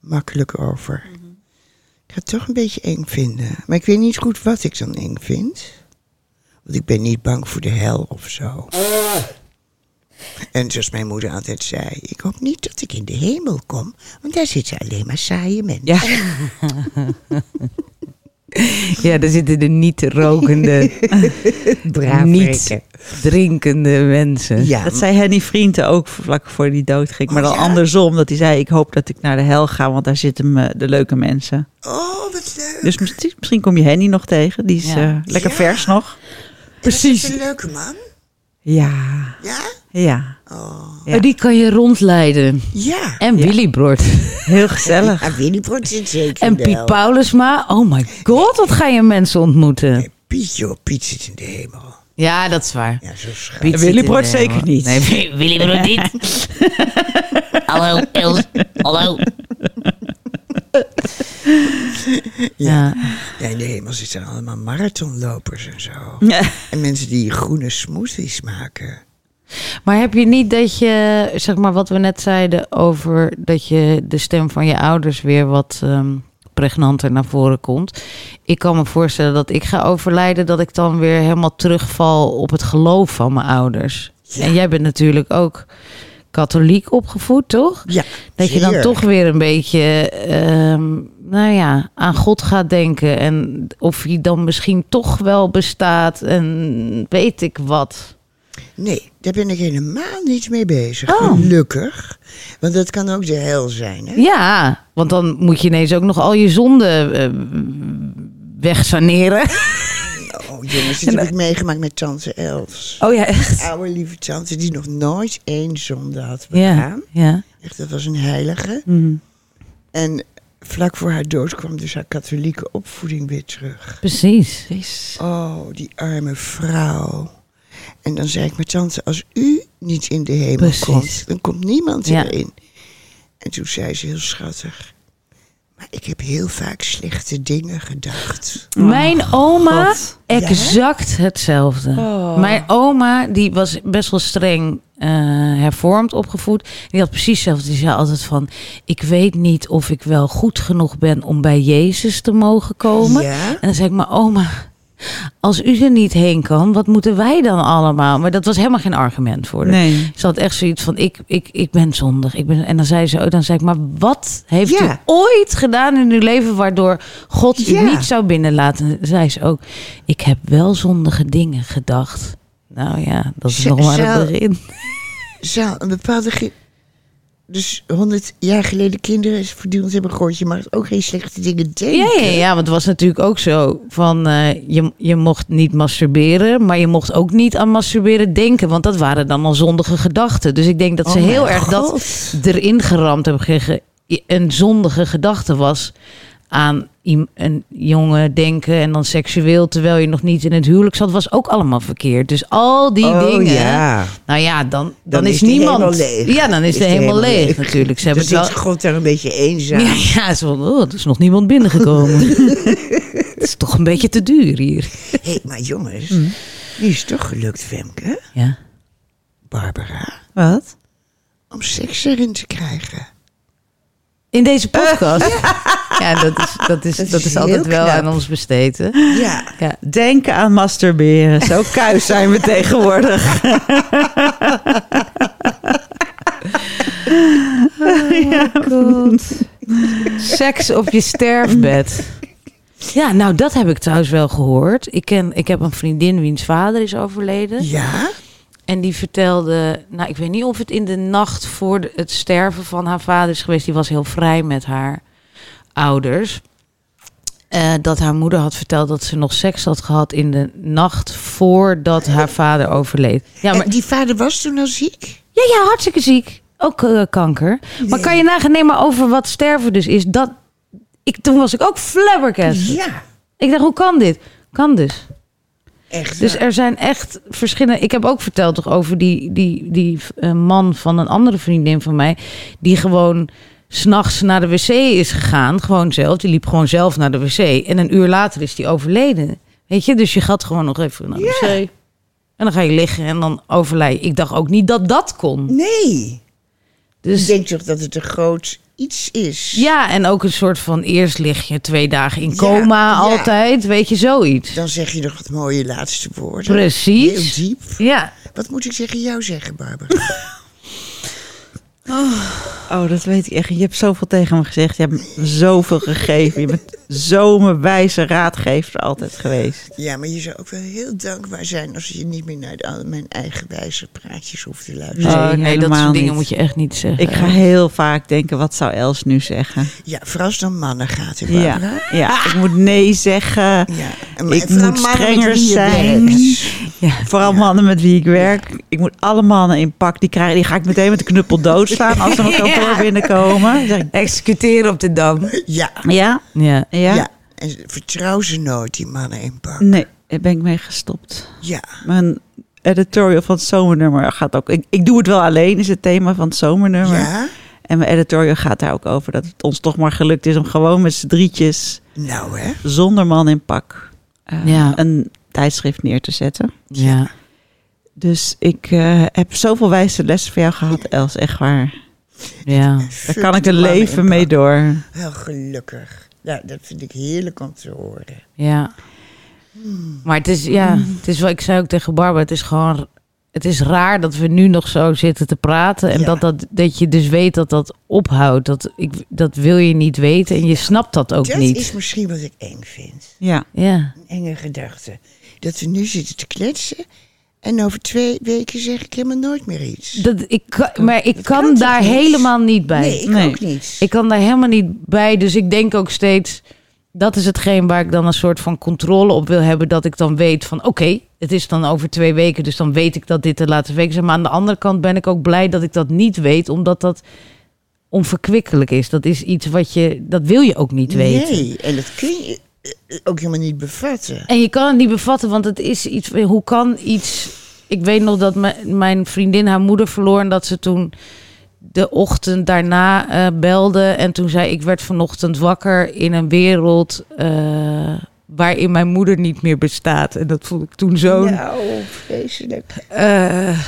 makkelijk over. Ik ga het toch een beetje eng vinden. Maar ik weet niet goed wat ik dan eng vind. Want ik ben niet bang voor de hel of zo. En zoals mijn moeder altijd zei, ik hoop niet dat ik in de hemel kom, want daar zitten alleen maar saaie mensen. Ja. [laughs] Ja, daar zitten de niet rokende, [laughs] niet drinkende mensen. Ja, Dat zei Henny Vrienden ook vlak voor die dood ging. Maar dan Oh, ja? andersom, dat hij zei... ik hoop dat ik naar de hel ga, want daar zitten me de leuke mensen. Oh, wat leuk. Dus misschien, misschien kom je Henny nog tegen. Die is Ja. eh, lekker Ja. vers nog. Precies. een leuke man. Ja, Ja? Ja. Oh. Ja. Oh, Die kan je rondleiden. Ja. En Ja. Willy Brood. Heel gezellig. [laughs] Ah, Willy Brood zit zeker En in de Piet. Paulusma. Oh my god, wat ga je mensen ontmoeten. Nee, Piet, joh, Piet zit in de hemel. Ja, dat is waar. Ja, zo. Piet Willy de zeker [laughs] niet. Nee, Willy Brood niet. Hallo, Els. Hallo. Ja. Ja, in de hemel zitten allemaal marathonlopers en zo. Ja. En mensen die groene smoothies maken. Maar heb je niet dat je, zeg maar wat we net zeiden over dat je de stem van je ouders weer wat ehm, pregnanter naar voren komt. Ik kan me voorstellen dat ik ga overlijden, dat ik dan weer helemaal terugval op het geloof van mijn ouders. Ja. En jij bent natuurlijk ook katholiek opgevoed, toch? Ja, Dat je dan toch weer een beetje, ehm, nou ja, aan God gaat denken. En of hij dan misschien toch wel bestaat en weet ik wat. Nee, daar ben ik helemaal niet mee bezig. Oh. Gelukkig. Want dat kan ook de hel zijn, hè? Ja, want dan moet je ineens ook nog al je zonden eh, wegsaneren. Oh, jongens, dit [laughs] heb ik meegemaakt met tante Els. Oh ja, echt? Oude lieve tante die nog nooit één zonde had Ja, begaan. ja. Echt, dat was een heilige. Mhm. En vlak voor haar dood kwam dus haar katholieke opvoeding weer terug. Precies. Oh, die arme vrouw. En dan zei ik mijn tante, als u niet in de hemel Precies. komt, dan komt niemand Ja. erin. En toen zei ze heel schattig, maar ik heb heel vaak slechte dingen gedacht. Mijn oma, God. exact hetzelfde. Mijn oma, die was best wel streng eh, hervormd opgevoed. Die had precies hetzelfde. Die zei altijd van, ik weet niet of ik wel goed genoeg ben om bij Jezus te mogen komen. Ja? En dan zei ik, maar oma, als u er niet heen kan, wat moeten wij dan allemaal? Maar dat was helemaal geen argument voor haar. Nee. Ze had echt zoiets van, ik, ik, ik ben zondig. Ik ben, en dan zei ze, oh, dan zei ik, maar wat heeft Ja. u ooit gedaan in uw leven waardoor God u Ja. niet zou binnenlaten? En zei ze ook, ik heb wel zondige dingen gedacht. Nou ja, dat is nog maar het begin. Zou een bepaalde... Dus honderd jaar geleden kinderen voortdurend hebben gehoord... je mag ook geen slechte dingen denken. Ja, ja, ja, want het was natuurlijk ook zo van eh, je, je mocht niet masturberen, maar je mocht ook niet aan masturberen denken, want dat waren dan al zondige gedachten. Dus ik denk dat ze Oh heel erg dat erin geramd hebben gekregen. Een zondige gedachte was aan een jongen denken en dan seksueel terwijl je nog niet in het huwelijk zat, was ook allemaal verkeerd. Dus al die Oh, dingen. ja. Nou ja, dan, dan, Dan is, is die niemand. leeg. Ja, dan is, die helemaal helemaal leeg, leeg. natuurlijk. Ze Dan hebben het zit wel. God daar een beetje eenzaam. Ja, ja zo van, oh, er is nog niemand binnengekomen. [laughs] het is toch een beetje te duur hier. Hé, maar jongens, Mm. nu is het toch gelukt, Femke, Ja. Barbara, Wat? om seks erin te krijgen. In deze podcast. [laughs] ja, dat is, dat is, dat is altijd wel aan ons besteed. Hè? Ja, Ja. Denken aan masturberen. Zo kuis zijn we tegenwoordig. Seks op je sterfbed. Ja, nou dat heb ik trouwens wel gehoord. Ik, ken, ik heb een vriendin wiens vader is overleden. ja, En die vertelde, nou ik weet niet of het in de nacht voor de- het sterven van haar vader is geweest. Die was heel vrij met haar ouders. Eh, dat haar moeder had verteld dat ze nog seks had gehad in de nacht voordat haar vader overleed. Ja, maar En die vader was toen al ziek? ja, ja, hartstikke ziek. Ook eh, kanker. Maar kan je nagaan, nee, maar over wat sterven dus is, dat... Ik, toen was ik ook flabbergasted. Ja, Ik dacht, hoe kan dit? Kan dus. Echt Dus er zijn echt verschillende... Ik heb ook verteld toch over die, die, die eh, man van een andere vriendin van mij... die gewoon s'nachts naar de wc is gegaan. Gewoon zelf. Die liep gewoon zelf naar de wc. En een uur later is die overleden. Weet je? Dus je gaat gewoon nog even naar de wc. En dan ga je liggen en dan overlij je. Ik dacht ook niet dat dat kon. Nee, Dus ik denk toch dat het een groot iets is. Ja, en ook een soort van eerst lig je twee dagen in coma ja. altijd, weet je, zoiets. Dan zeg je nog wat mooie laatste woorden. Precies. Heel diep. Ja, Wat moet ik tegen jou zeggen, Barbara? [laughs] Oh, dat weet ik echt. Je hebt zoveel tegen me gezegd. Je hebt me zoveel gegeven. Je bent zo mijn wijze raadgever altijd geweest. ja, maar je zou ook wel heel dankbaar zijn als je niet meer naar de, mijn eigen wijze praatjes hoeft te luisteren. Oh, nee dat helemaal soort dingen niet. moet je echt niet zeggen. Ik ga heel vaak denken, wat zou Els nu zeggen? Ja, vooral als om mannen gaat, hè, Ja, ja ik moet nee zeggen. Ja. en Ik moet strenger zijn. Ja. Vooral mannen met wie ik werk. Ik moet alle mannen in pak. Die, krijgen, die ga ik meteen met de knuppel doodslaan als ze mijn [laughs] kantoor binnenkomen. Zeg ik, Executeren op de dam. Ja, Ja, Ja. ja, ja. En vertrouw ze nooit, die mannen in pak. Nee, daar ben ik mee gestopt. Ja, Mijn editorial van het zomernummer gaat ook... Ik, ik doe het wel alleen, is het thema van het zomernummer. ja. En mijn editorial gaat daar ook over dat het ons toch maar gelukt is... om gewoon met z'n drietjes, Nou hè. zonder man in pak... eh, Ja. een tijdschrift neer te zetten. Ja. Dus ik eh, heb zoveel wijze lessen van jou gehad, Els. Echt waar. Ja. Daar kan ik een leven mee door. Wel gelukkig. Ja, dat vind ik heerlijk om te horen. Ja. Maar het is, ja, het is wat ik zei ook tegen Barbara. Het is gewoon, het is raar dat we nu nog zo zitten te praten. En Ja. dat, dat, dat je dus weet dat dat ophoudt. Dat, ik, dat wil je niet weten en je snapt dat ook dat niet. is misschien wat ik eng vind. Ja. Ja. Een enge gedachte. Dat we nu zitten te kletsen. En over twee weken zeg ik helemaal nooit meer iets. Dat, ik, kan- maar ik dat kan, daar helemaal niet bij. nee, ik Nee. ook niet. Ik kan daar helemaal niet bij. Dus ik denk ook steeds. Dat is hetgeen waar ik dan een soort van controle op wil hebben. Dat ik dan weet van oké, het is dan over twee weken. Dus dan weet ik dat dit de laatste weken is. Maar aan de andere kant ben ik ook blij dat ik dat niet weet. Omdat dat onverkwikkelijk is. Dat is iets wat je. Dat wil je ook niet weten. Nee, en dat kun je ook helemaal niet bevatten. En je kan het niet bevatten, want het is iets. Hoe kan iets. Ik weet nog dat mijn vriendin haar moeder verloor. En dat ze toen de ochtend daarna eh, belde. En toen zei: Ik werd vanochtend wakker in een wereld. eh, waarin mijn moeder niet meer bestaat. En dat vond ik toen zo'n Nou, vreselijk. eh,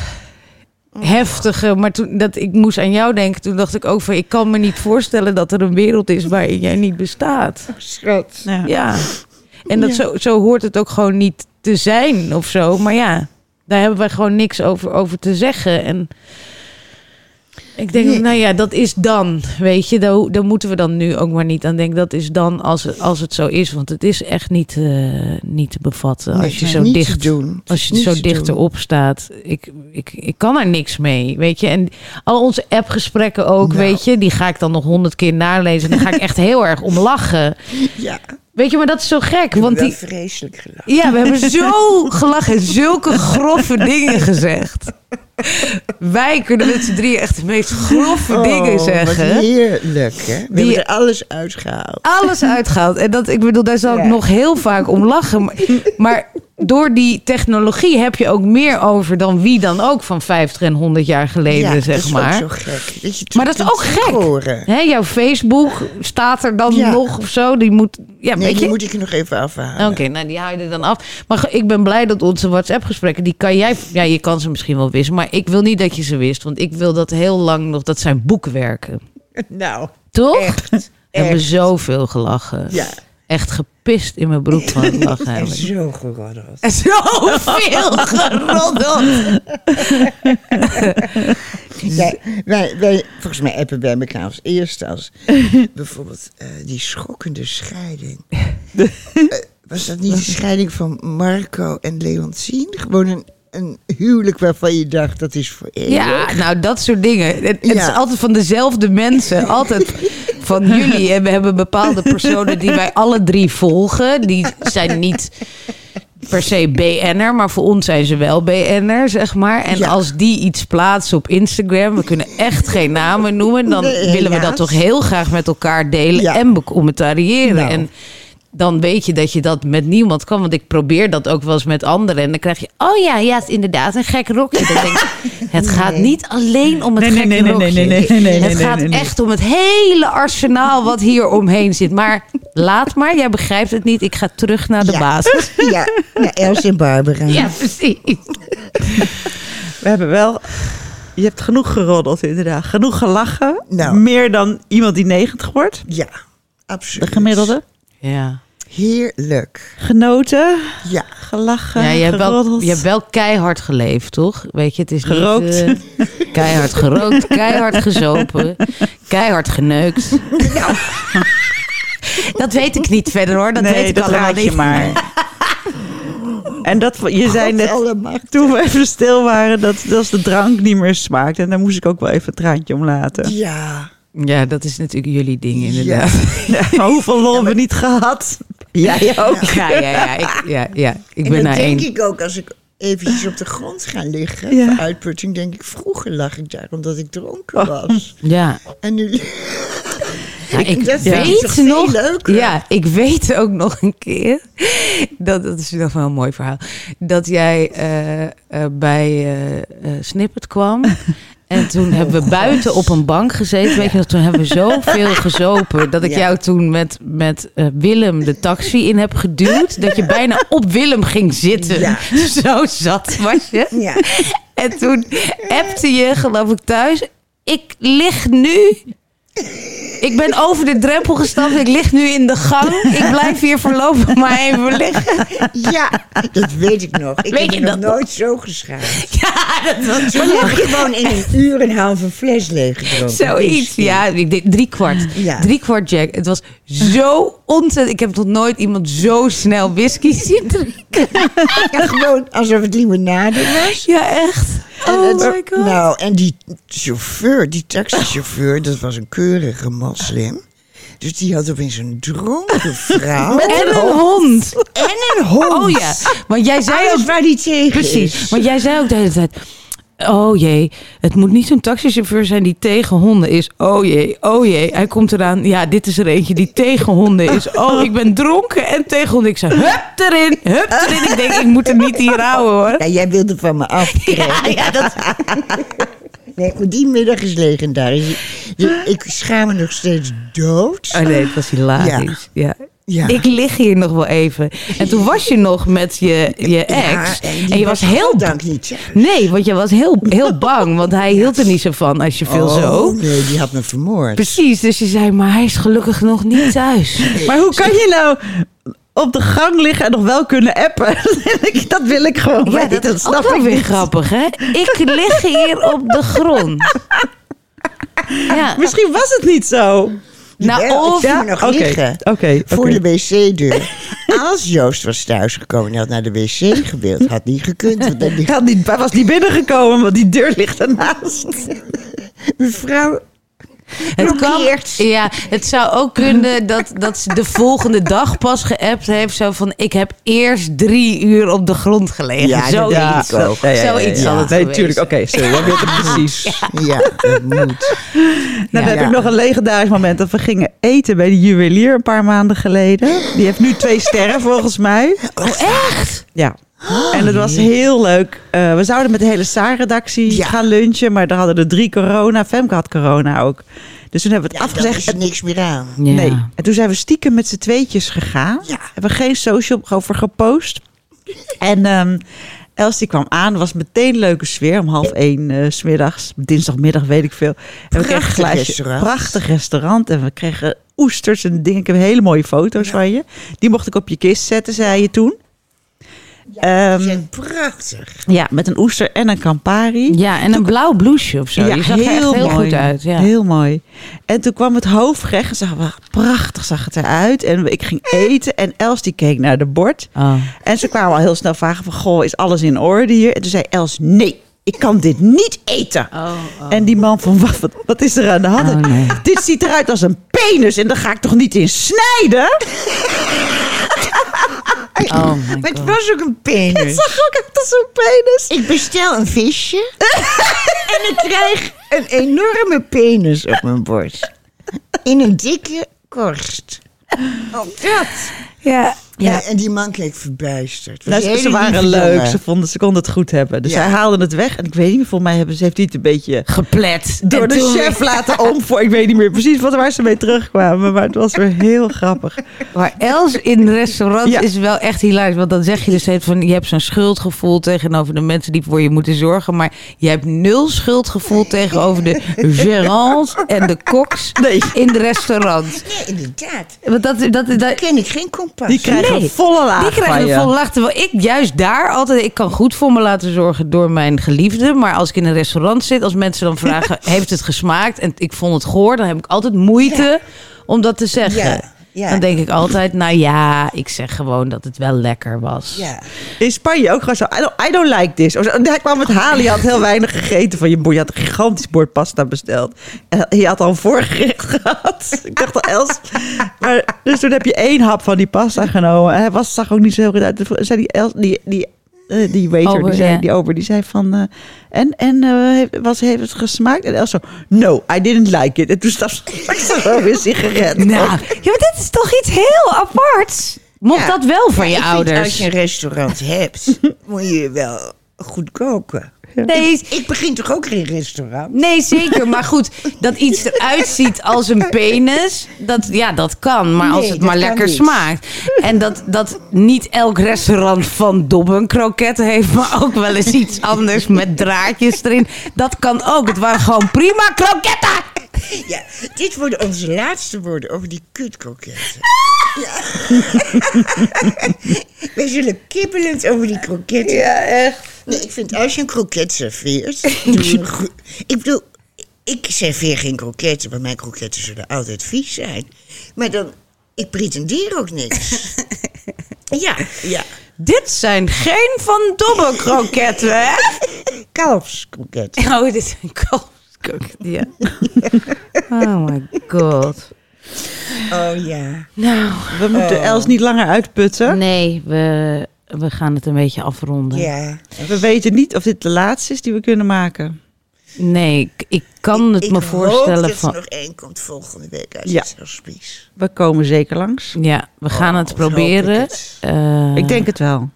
heftige. Maar toen dat ik moest aan jou denken, toen dacht ik ook van: Ik kan me niet voorstellen dat er een wereld is waarin jij niet bestaat. Schat. Ja. Ja. En dat Ja. zo, zo hoort het ook gewoon niet te zijn of zo. Maar ja, daar hebben wij gewoon niks over, over te zeggen. En ik denk, nou ja, dat is dan. Weet je, daar, daar moeten we dan nu ook maar niet aan denken. Dat is dan als, het- als het zo is. Want het is echt niet, eh, niet te bevatten. Nee, als je zo dicht als je zo dicht erop staat. Ik, ik, ik kan er niks mee, weet je. En al onze appgesprekken ook, Nou. weet je. Die ga ik dan nog honderd keer nalezen. En dan ga ik echt heel erg om lachen. [laughs] Ja, Weet je, maar dat is zo gek. Want die, vreselijk gelachen. ja, we hebben zo [laughs] gelachen en zulke grove dingen gezegd. Wij kunnen met z'n drieën echt de meest grove dingen Oh, zeggen. Wat heerlijk, hè? We Die- hebben er alles uitgehaald. alles uitgehaald. En dat, ik bedoel, daar zal ik nog heel vaak om lachen. Maar, maar door die technologie heb je ook meer over dan wie dan ook van 50 en 100 jaar geleden, dat zeg is maar. ook zo gek. Dat je Maar dat is ook gek. horen. Hè, jouw Facebook staat er dan Ja. nog of zo. Die moet, ja, Nee, weet die je? moet ik nog even afhalen. Oké, nou die hou je er dan af. Maar ik ben blij dat onze WhatsApp-gesprekken, die kan jij, ja, je kan ze misschien wel wisten, maar ik wil niet dat je ze wist, want ik wil dat heel lang nog, dat zijn boekwerken. [laughs] Nou, Toch? echt. We hebben echt. zoveel gelachen. Ja, Echt gepist in mijn broek van het lachen. [laughs] en zo geroddeld. En Zoveel [laughs] geroddeld. [laughs] Ja, wij, wij, volgens mij appen wij elkaar als eerste als bijvoorbeeld eh, die schokkende scheiding. Eh, was dat niet de scheiding van Marco en Leontien? Gewoon een, een huwelijk waarvan je dacht dat is voor eeuwig. Ja, nou dat soort dingen. Het, het is altijd van dezelfde mensen. Altijd van jullie. En we hebben bepaalde personen die wij alle drie volgen. Die zijn niet per se BN'er, maar voor ons zijn ze wel BN'er, zeg maar. En Ja. als die iets plaatsen op Instagram, we kunnen echt geen namen noemen, dan willen we dat toch heel graag met elkaar delen Ja. en becommentariëren. Nou. En dan weet je dat je dat met niemand kan. Want ik probeer dat ook wel eens met anderen. En dan krijg je, oh ja, ja, het is inderdaad een gek rokje. Dan denk ik, [laughs] het gaat niet alleen om het Nee, gekke nee, nee, rokje. nee, nee, nee, nee, het gaat echt om het hele arsenaal wat hier omheen zit. Maar laat maar, jij begrijpt het niet. Ik ga terug naar de Ja. basis. [laughs] Ja, ja Els en Barbara. Ja, precies. We hebben wel... Je hebt genoeg geroddeld inderdaad. Genoeg gelachen. Nou. Meer dan iemand die 90 wordt. Ja, De absoluut. gemiddelde. Ja, Heerlijk. Genoten. Ja, Gelachen. ja je, hebt wel, je hebt wel keihard geleefd, toch? Weet je, het is Gerookt. Niet, eh, keihard gerookt, keihard gezopen, keihard geneukt. Nou. Dat weet ik niet verder hoor. Dat weet ik dat allemaal raad je niet. maar. En dat, je zei net, toen we even stil waren, dat, dat als de drank niet meer smaakt. En daar moest ik ook wel even een traantje om laten. Ja. Ja, dat is natuurlijk jullie ding inderdaad. [laughs] Ja, maar hoeveel lol hebben we niet gehad? Jij ook. Ja, ja, ja. Ik, ja, ja. ik En ben dan naar denk één. ik ook, als ik eventjes op de grond ga liggen, Ja. uitputting, denk ik, vroeger lag ik daar omdat ik dronken Oh. was. Ja. En nu... [laughs] Ja, ik Dat vind ik weet nog. leuker? Ja, ik weet ook nog een keer. [laughs] Dat, dat is nog wel een mooi verhaal. Dat jij eh, eh, bij eh eh, Snippet kwam. En toen hebben we buiten op een bank gezeten. Weet je nog, toen hebben we zoveel gezopen. Dat ik jou toen met, met eh, Willem de taxi in heb geduwd. Dat je bijna op Willem ging zitten. [laughs] Zo zat was je. Ja. En toen appte je, geloof ik, thuis. Ik lig nu. Ik ben over de drempel gestapt. Ik lig nu in de gang. Ik blijf hier voorlopig maar even liggen. ja, dat weet ik nog. Ik Weet heb je nog nooit zo geschaamd. Ja, dat was heb ik gewoon in een uur een halve fles leeg gedronken. zoiets. Ja, ik drie kwart. Ja. Drie kwart Jack. Het was zo ontzettend. Ik heb nog nooit iemand zo snel whisky zien drinken. Ja, gewoon alsof het limonade was. Ja, echt. En Oh het- my god. Nou, en die chauffeur, die taxichauffeur, dat was een keurige moslim. Dus die had opeens een dronken vrouw. En een hond. en een hond. Oh ja, want jij zei Alles ook waar die tegen Precies, is. want jij zei ook de hele tijd... Oh jee, het moet niet zo'n taxichauffeur zijn die tegen honden is. Oh jee, oh jee, hij komt eraan. Ja, dit is er eentje die tegen honden is. Oh, ik ben dronken en tegen honden. Ik zei, hup erin, hup erin. Ik denk, ik moet hem niet hier houden hoor. Ja, jij wilde van me afkrijgen. Ja, ja, dat... Nee, maar die middag is legendarisch. Ik schaam me nog steeds dood. Oh nee, het was hilarisch. Ja. Ja. Ik lig hier nog wel even. En toen was je nog met je, je ex. Ja, en, je was heel... dank niet thuis. Nee, want je was heel, heel bang. Want hij hield er niet zo van als je veel oh, zo. nee, die had me vermoord. Precies, dus je zei, maar hij is gelukkig nog niet thuis. Maar hoe kan je nou op de gang liggen en nog wel kunnen appen? [laughs] dat wil ik gewoon Ja, weten. dat is snap ook wel ik weer niet. grappig, hè? Ik lig hier op de grond. [laughs] Ja, Misschien was het niet zo. Nou, Jawel, ik of... zie me nog liggen. Voor de wc-deur. [laughs] Als Joost was thuisgekomen en had naar de wc gewild, had niet gekund. Want [laughs] dan had niet, hij was niet binnengekomen, want die deur ligt ernaast. [laughs] mevrouw, Het, kan, ja, het zou ook kunnen dat, dat ze de volgende dag pas geappt heeft. Zo van, ik heb eerst drie uur op de grond gelegen. Ja, Zoiets. Ja, ja, ja, Zoiets ja. zal het Nee, tuurlijk. Oké, sorry. jij weet het precies. [laughs] Ja, dat moet. Nou, dan heb Ja. ik nog een legendarisch moment. Dat we gingen eten bij de juwelier een paar maanden geleden. Die heeft nu twee sterren volgens mij. Oh, echt? Ja. [gasps] En het was heel leuk. Eh, we zouden met de hele Saar-redactie Ja. gaan lunchen. Maar er hadden er drie corona. Femke had corona ook. Dus toen hebben we het Ja, daar afgezegd. is er niks meer aan. Ja. Nee. En toen zijn we stiekem met z'n tweetjes gegaan. Ja. Hebben we geen social over gepost. En ehm Els die kwam aan. was meteen leuke sfeer. Om half één eh, s smiddags. Dinsdagmiddag weet ik veel. En we kregen een glaasje. restaurant. Prachtig restaurant. En we kregen oesters en dingen. Ik heb hele mooie foto's van je. Die mocht ik op je kist zetten, zei je toen. Ehm, Die zijn prachtig. ja, met een oester en een Campari. Ja, en een blauw blouseje of zo. Je zag er echt heel mooi. goed uit. Ja. Heel mooi. En toen kwam het hoofdgerecht en zag we prachtig zag het eruit. En ik ging eten en Els die keek naar de bord. Oh. En ze kwamen al heel snel vragen van, goh, is alles in orde hier? En toen zei Els, nee, ik kan dit niet eten. En die man van, wat, wat, wat is er aan de hand? Oh, nee. Dit ziet eruit als een penis en daar ga ik toch niet in snijden? [laughs] Oh my Maar het God. was ook een penis. Het zag ook uit als een penis. Ik bestel een visje [laughs] en ik krijg een enorme penis op mijn borst. In een dikke korst. Oh, dat. Ja. Ja. en die man keek verbijsterd. Het Nou, ze, waren leuk, jongen. ze, vonden, ze konden het goed hebben. Dus Ja. zij haalden het weg. En ik weet niet meer, volgens mij hebben ze, heeft hij het een beetje Geplet. door de toen- chef laten om voor. Ik weet niet meer precies wat, waar ze mee terugkwamen. Maar het was weer heel grappig. Maar Els in restaurants Ja. is wel echt hilarisch. Want dan zeg je dus steeds van... je hebt zo'n schuldgevoel tegenover de mensen die voor je moeten zorgen. Maar je hebt nul schuldgevoel tegenover de gérants en de koks Nee. in de restaurant. Ja, inderdaad. Want dat, dat, dat, ken ik geen kompas. Die krijgen Een volle laag Die krijgen een volle lach. Terwijl ik juist daar altijd... Ik kan goed voor me laten zorgen door mijn geliefde. Maar als ik in een restaurant zit... Als mensen dan vragen... [laughs] heeft het gesmaakt? En ik vond het goor. Dan heb ik altijd moeite om dat te zeggen. Ja. Dan denk ik altijd... Nou ja, ik zeg gewoon dat het wel lekker was. Ja. In Spanje ook gewoon zo. I don't, I don't like this. Of Hij kwam met halen. Je had heel weinig gegeten van je bord. Je had een gigantisch bord pasta besteld. En je had al een voorgerecht [laughs] gehad. Ik dacht al, Els. Maar, dus toen heb je één hap van die pasta genomen. En hij was, zag ook niet zo heel goed uit. Toen zei die, Els, die, die, eh, die waiter, Ober, die, zei, die ober, die zei van... eh, en en eh, heeft- was, heeft het gesmaakt? En Els zo, no, I didn't like it. En toen stak ze [laughs] zo weer sigaret. Nou, ja, maar dit is toch iets heel aparts. Mocht Ja. dat wel van je vind, ouders? Als je een restaurant hebt, [laughs] moet je wel goed koken. Nee, Ik begin toch ook geen restaurant? Nee, zeker. Maar goed, dat iets [laughs] eruit ziet als een penis, dat, ja, dat kan. Maar als het maar lekker niet. smaakt. En dat, dat niet elk restaurant van Dobben kroketten heeft, maar ook wel eens iets anders met draadjes erin. Dat kan ook. Het waren gewoon prima kroketten. Ja, dit worden onze laatste woorden over die kutkroketten. [laughs] Ja. [laughs] Wij zullen kibbelend over die kroketten. Ja, echt. Nee, ik vind als je een kroket serveert... [laughs] ik bedoel, ik serveer geen kroketten, want mijn kroketten zullen altijd vies zijn. Maar dan, ik pretendeer ook niks. [laughs] ja, ja. Dit zijn geen van Dobben kroketten, hè? Kalfskroketten. Oh, dit zijn kalfskroketten. Ja. Oh my god. Oh ja. Nou, We moeten Els niet langer uitputten. nee, we, we gaan het een beetje afronden. Ja. We weten niet of dit de laatste is die we kunnen maken. Nee, ik, ik kan het ik me voorstellen dat van. er nog één komt volgende week uit Ja. het hospice. We komen zeker langs. Ja, we gaan het Oh, ik proberen. het. Eh, Ik denk het wel.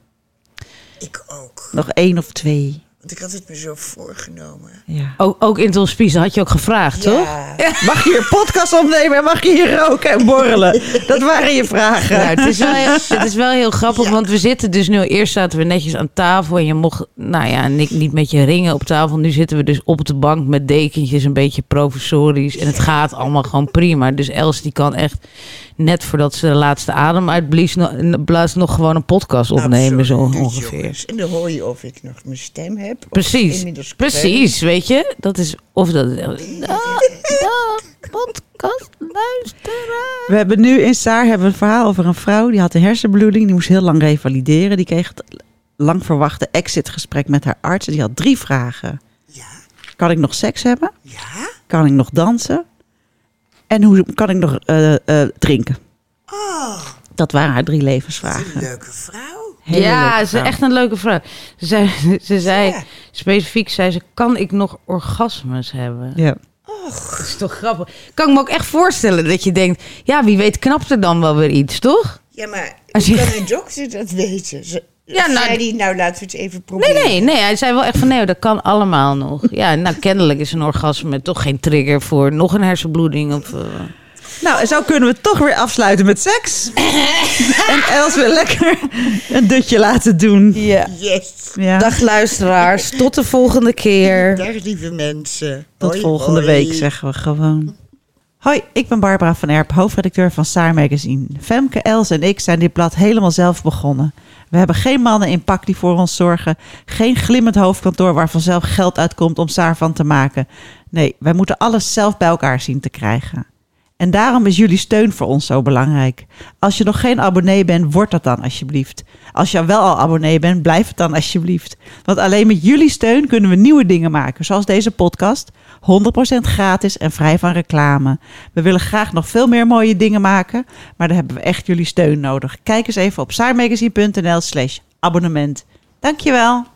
Ik ook. Nog één of twee. Want ik had het me zo voorgenomen. Ja. ook, ook in het hospice had je ook gevraagd, toch? Ja. Mag je hier podcast opnemen en mag je hier roken en borrelen? Dat waren je vragen. Nou, het, is wel, [laughs] het is wel heel grappig, want we zitten dus nu... Eerst zaten we netjes aan tafel en je mocht, nou ja, niet, niet met je ringen op tafel. Nu zitten we dus op de bank met dekentjes, een beetje professorisch. En het gaat allemaal gewoon prima. Dus Els die kan echt, net voordat ze de laatste adem uitblies... nog- blaast nog gewoon een podcast opnemen, zo Absoluut, ongeveer. jongens. En dan hoor je of ik nog mijn stem heb. Precies, inmiddels precies, weet je? Dat is, of dat... [laughs] Podcast luisteren. We hebben nu in Saar hebben we een verhaal over een vrouw. Die had een hersenbloeding. Die moest heel lang revalideren. Die kreeg het lang verwachte exitgesprek met haar arts. En die had drie vragen. Ja. Kan ik nog seks hebben? Ja? Kan ik nog dansen? En hoe kan ik nog eh, eh, drinken? Oh, Dat waren haar drie wat een levensvragen. leuke vrouw. Hele ja, ze is echt een leuke vrouw. Ze zei, ze zei Ja. specifiek, zei ze, kan ik nog orgasmes hebben? Ja. Dat is toch grappig. Kan ik me ook echt voorstellen dat je denkt, ja, wie weet knapt er dan wel weer iets, toch? Ja, maar Als je- kan een dokter dat weten? Ze, Ja, nou- zei die, nou laten we het even Nee, proberen. nee, nee. Hij zei wel echt van, nee, dat kan allemaal nog. Ja, nou, kennelijk is een orgasme toch geen trigger voor nog een hersenbloeding. Of, eh, Nou, en zo kunnen we toch weer afsluiten met seks. [laughs] en Els wil lekker een dutje laten doen. Ja. Yes. Ja. Dag luisteraars, tot de volgende keer. Dag lieve mensen. Tot Hoi, volgende hoi. week zeggen we gewoon. Hoi, ik ben Barbara van Erp, hoofdredacteur van Saar Magazine. Femke, Els en ik zijn dit blad helemaal zelf begonnen. We hebben geen mannen in pak die voor ons zorgen. Geen glimmend hoofdkantoor waar vanzelf geld uitkomt om Saar van te maken. Nee, wij moeten alles zelf bij elkaar zien te krijgen. En daarom is jullie steun voor ons zo belangrijk. Als je nog geen abonnee bent, word dat dan alsjeblieft. Als je wel al abonnee bent, blijf het dan alsjeblieft. Want alleen met jullie steun kunnen we nieuwe dingen maken, zoals deze podcast. 100% gratis en vrij van reclame. We willen graag nog veel meer mooie dingen maken, maar daar hebben we echt jullie steun nodig. Kijk eens even op saarmagazine.nl slash abonnement. Dankjewel.